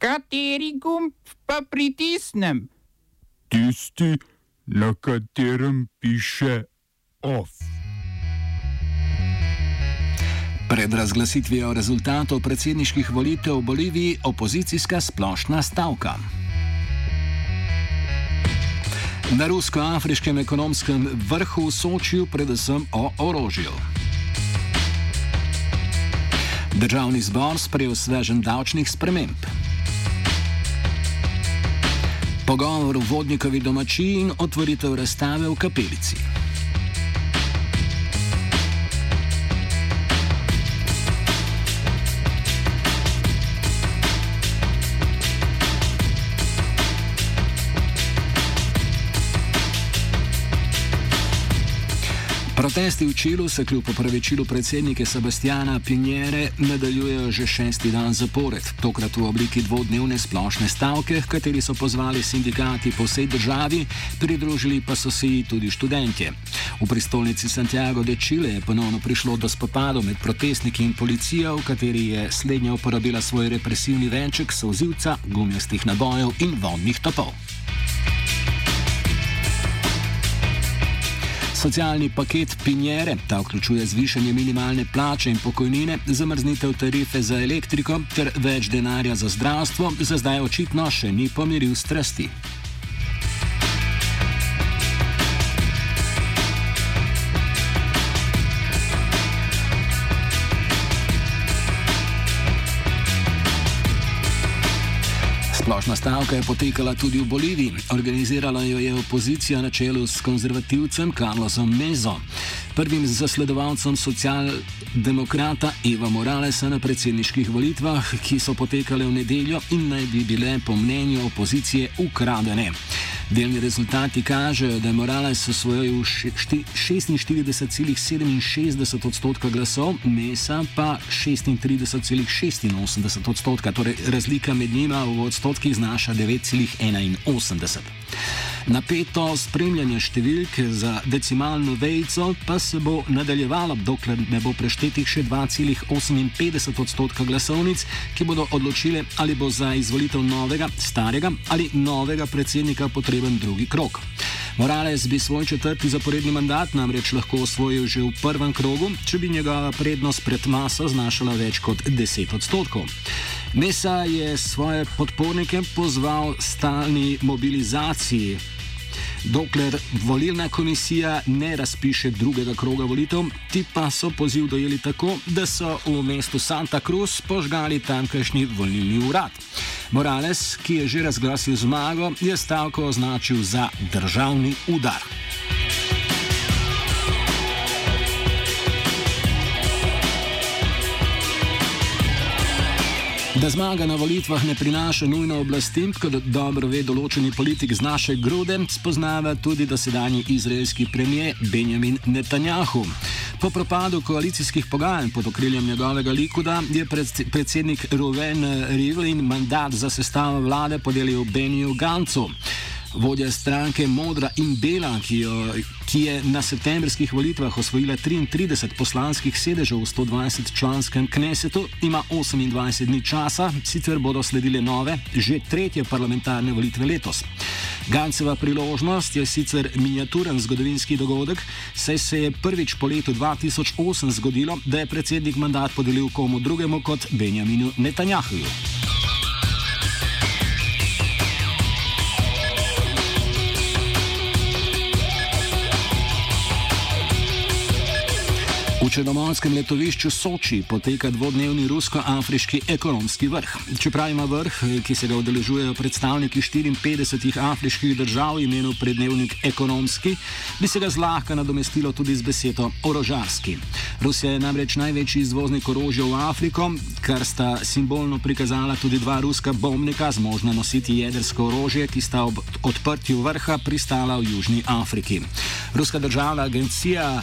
Kateri gumb pa pritisnem? Tisti, na katerem piše OF. Pred razglasitvijo rezultatov predsedniških volitev v Boliviji opozicijska splošna stavka. Na rusko-afriškem ekonomskem vrhu v Sočiju predvsem o orožju. Državni zbor sprejel svežen davčnih sprememb. Pogovor v vodnikovi domačiji in otvoritev razstave v kapelici. Protesti v Čilu se kljub opravičilu predsednike Sebastiana Pinjere nadaljujejo že šesti dan zapored, tokrat v obliki dvodnevne splošne stavke, kateri so pozvali sindikati po vsej državi, pridružili pa so se ji tudi študentje. V prestolnici Santiago de Chile je ponovno prišlo do spopadov med protestniki in policijo, v kateri je slednja uporabila svoj represivni venček, sozivca, gumijastih nabojev in vodnih topov. Socialni paket Pinjere, ta vključuje zvišanje minimalne plače in pokojnine, zamrznitev tarife za elektriko ter več denarja za zdravstvo, za zdaj očitno še ni pomiril strasti. Splošna stavka je potekala tudi v Boliviji. Organizirala jo je opozicija na čelu s konzervativcem Carlosom Mezo, prvim zasledovalcem socialdemokrata Eva Moralesa na predsedniških volitvah, ki so potekale v nedeljo in naj bi bile po mnenju opozicije ukradene. Delni rezultati kažejo, da je Morales osvojil 46,67 odstotka glasov, Mesa pa 36,86 odstotka, torej razlika med njima v odstotkih znaša 9,81. Napeto spremljanje številk za decimalno vejico pa se bo nadaljevalo, dokler ne bo preštetih še 2,58 odstotka glasovnic, ki bodo odločile, ali bo za izvolitev novega, starega ali novega predsednika potreben drugi krok. Morales bi svoj četrti zaporedni mandat namreč lahko osvojil že v prvem krogu, če bi njegova prednost pred maso znašala več kot 10 odstotkov. Mesa je svoje podpornike pozval stalni mobilizaciji. Dokler volilna komisija ne razpiše drugega kroga volitev, ti pa so poziv dojeli tako, da so v mestu Santa Cruz požgali tamkajšnji volilni urad. Morales, ki je že razglasil zmago, je stavko označil za državni udar. Da zmaga na volitvah ne prinaša nujno oblasti, kot dobro ve določeni politik z naše grude, spoznava tudi dosedanji izraelski premijer Benjamin Netanjahu. Po propadu koalicijskih pogajanj pod okriljem njegovega likuda je predsednik Ruven Rivlin mandat za sestavo vlade podelil Beniju Gancu. Vodja stranke Modra in Bela, ki, jo, ki je na septembrskih volitvah osvojila 33 poslanskih sedežev v 120 članskem knesetu, ima 28 dni časa, sicer bodo sledile nove, že tretje parlamentarne volitve letos. Ganceva priložnost je sicer miniaturen zgodovinski dogodek, saj se je prvič po letu 2008 zgodilo, da je predsednik mandat podelil komu drugemu kot Benjaminu Netanjahuju. V črnomorskem letovišču Soči poteka dvodnevni rusko-afriški ekonomski vrh. Čeprav ima vrh, ki se ga udeležujejo predstavniki 54 afriških držav, imenu prednevnik ekonomski, bi se ga zlahka nadomestilo tudi z besedo orožarski. Rusija je namreč največji izvoznik orožja v Afriko, kar sta simbolno prikazala tudi dva ruska bombnika z možno nositi jedrsko orožje, ki sta ob odprtju vrha pristala v Južni Afriki. Ruska državna agencija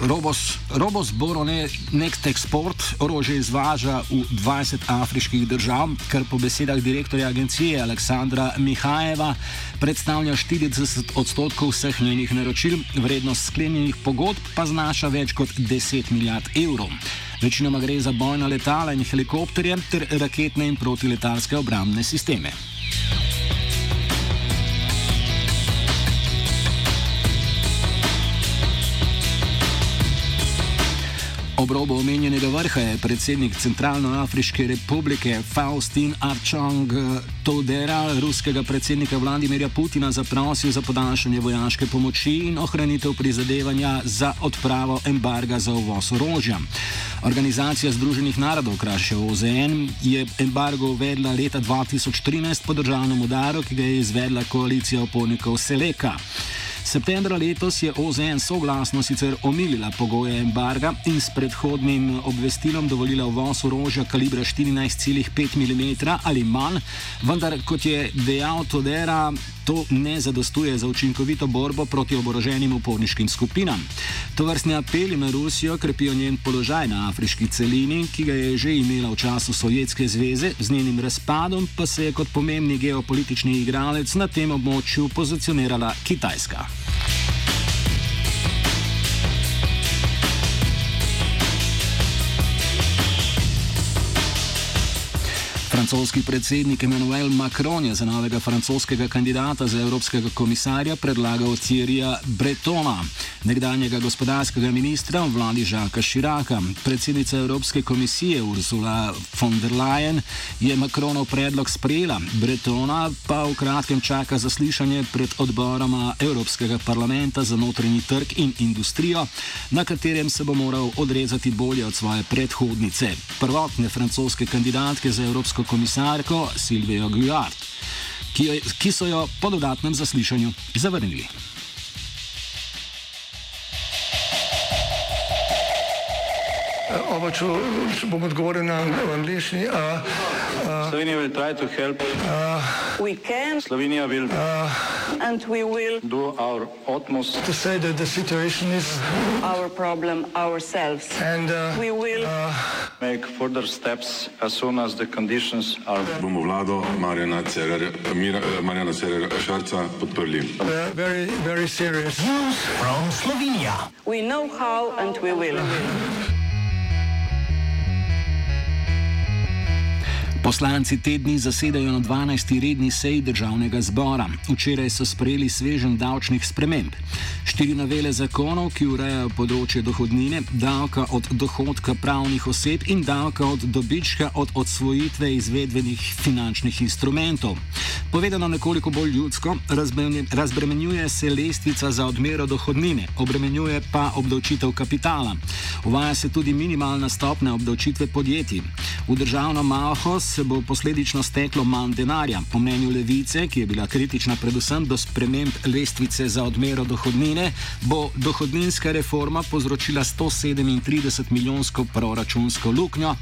Robos, Robos Borone Next Export orožje izvaža v 20 afriških držav, kar po besedah direktorja agencije Aleksandra Mihajeva predstavlja 40 odstotkov vseh njenih naročil, vrednost sklenjenih pogodb pa znaša več kot 10 milijard evrov. Večinoma gre za bojna letala in helikopterje ter raketne in protiletalske obrambne sisteme. Ob robu omenjenega vrha je predsednik Centralnoafriške republike Faustin Archang Todera ruskega predsednika Vladimirja Putina zaprosil za podaljšanje vojaške pomoči in ohranitev prizadevanja za odpravo embarga za uvoz orožja. Organizacija Združenih narodov, krajše OZN, je embargo uvedla leta 2013 po državnem udaru, ki ga je izvedla koalicija opornikov Seleka. Septembra letos je OZN soglasno sicer omilila pogoje embarga in s predhodnim obvestilom dovolila uvoz orožja kalibra 14,5 mm ali manj, vendar kot je dejal Todera, to ne zadostuje za učinkovito borbo proti oboroženim uporniškim skupinam. To vrstne apeli na Rusijo krepijo njen položaj na afriški celini, ki ga je že imela v času Sovjetske zveze, z njenim razpadom pa se je kot pomembni geopolitični igralec na tem območju pozicionirala Kitajska. Francoski predsednik Emmanuel Macron je za novega francoskega kandidata za evropskega komisarja predlagal Thierryja Bretona, nekdanjega gospodarskega ministra v vladi Žaka Širaka. Predsednica Evropske komisije Ursula von der Leyen je Macronov predlog sprejela, Bretona pa v kratkem čaka zaslišanje pred odboroma Evropskega parlamenta za notranji trg in industrijo, na katerem se bo moral odrezati bolje od svoje predhodnice, prvotne francoske kandidatke za Evropsko komisarko Silvijo Guillard, ki, ki so jo po dodatnem zaslišanju zavrnili. Če bom odgovoril na angliški. Slovenija will try to help. We can Slovenija will and we will do our utmost To say that the situation is our problem ourselves. and uh, We will make further steps as soon as the conditions are bomo vlado Marjana Cererja, Mira, Marjana Cererja Šarca podprli. uh, very, very serious. we know how and we will. Poslanci te dni zasedajo na 12. redni seji državnega zbora. Včeraj so sprejeli svežen davčnih sprememb. Štiri novele zakonov, ki urejajo področje dohodnine, davka od dohodka pravnih oseb in davka od dobička od odsvojitve izvedbenih finančnih instrumentov. Povedano nekoliko bolj ljudsko, razbremen- razbremenjuje se lestvica za odmero dohodnine, obremenjuje pa obdavčitev kapitala. Uvaja se tudi minimalna stopnja obdavčitve podjetij. V državno malho se bo posledično steklo manj denarja. Po mnenju Levice, ki je bila kritična predvsem do sprememb lestvice za odmero dohodnine, bo dohodninska reforma povzročila 137 milijonsko proračunsko luknjo,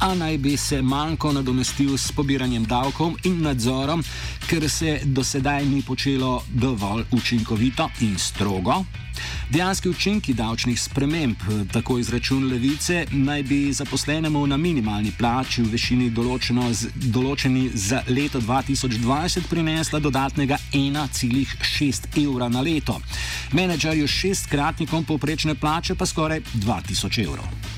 a naj bi se manjko nadomestil s pobiranjem davkov in nadzorom, ker se do sedaj ni počelo dovolj učinkovito in strogo. Dejanski učinki davčnih sprememb, tako izračun levice, naj bi zaposlenemu na minimalni plači v višini določeni za leto 2020 prinesla dodatnega 1,6 evra na leto. Menedžerju šestkratnikom povprečne plače pa skoraj 2000 evrov.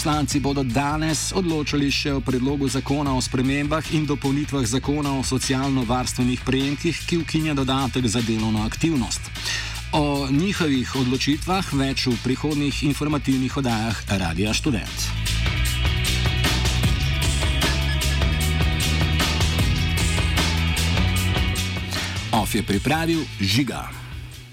Poslanci bodo danes odločili še o predlogu zakona o spremembah in dopolnitvah zakona o socialno-varstvenih prejemkih, ki ukinja dodatek za delovno aktivnost. O njihovih odločitvah več v prihodnih informativnih oddajah Radia Student. Of je pripravil žiga.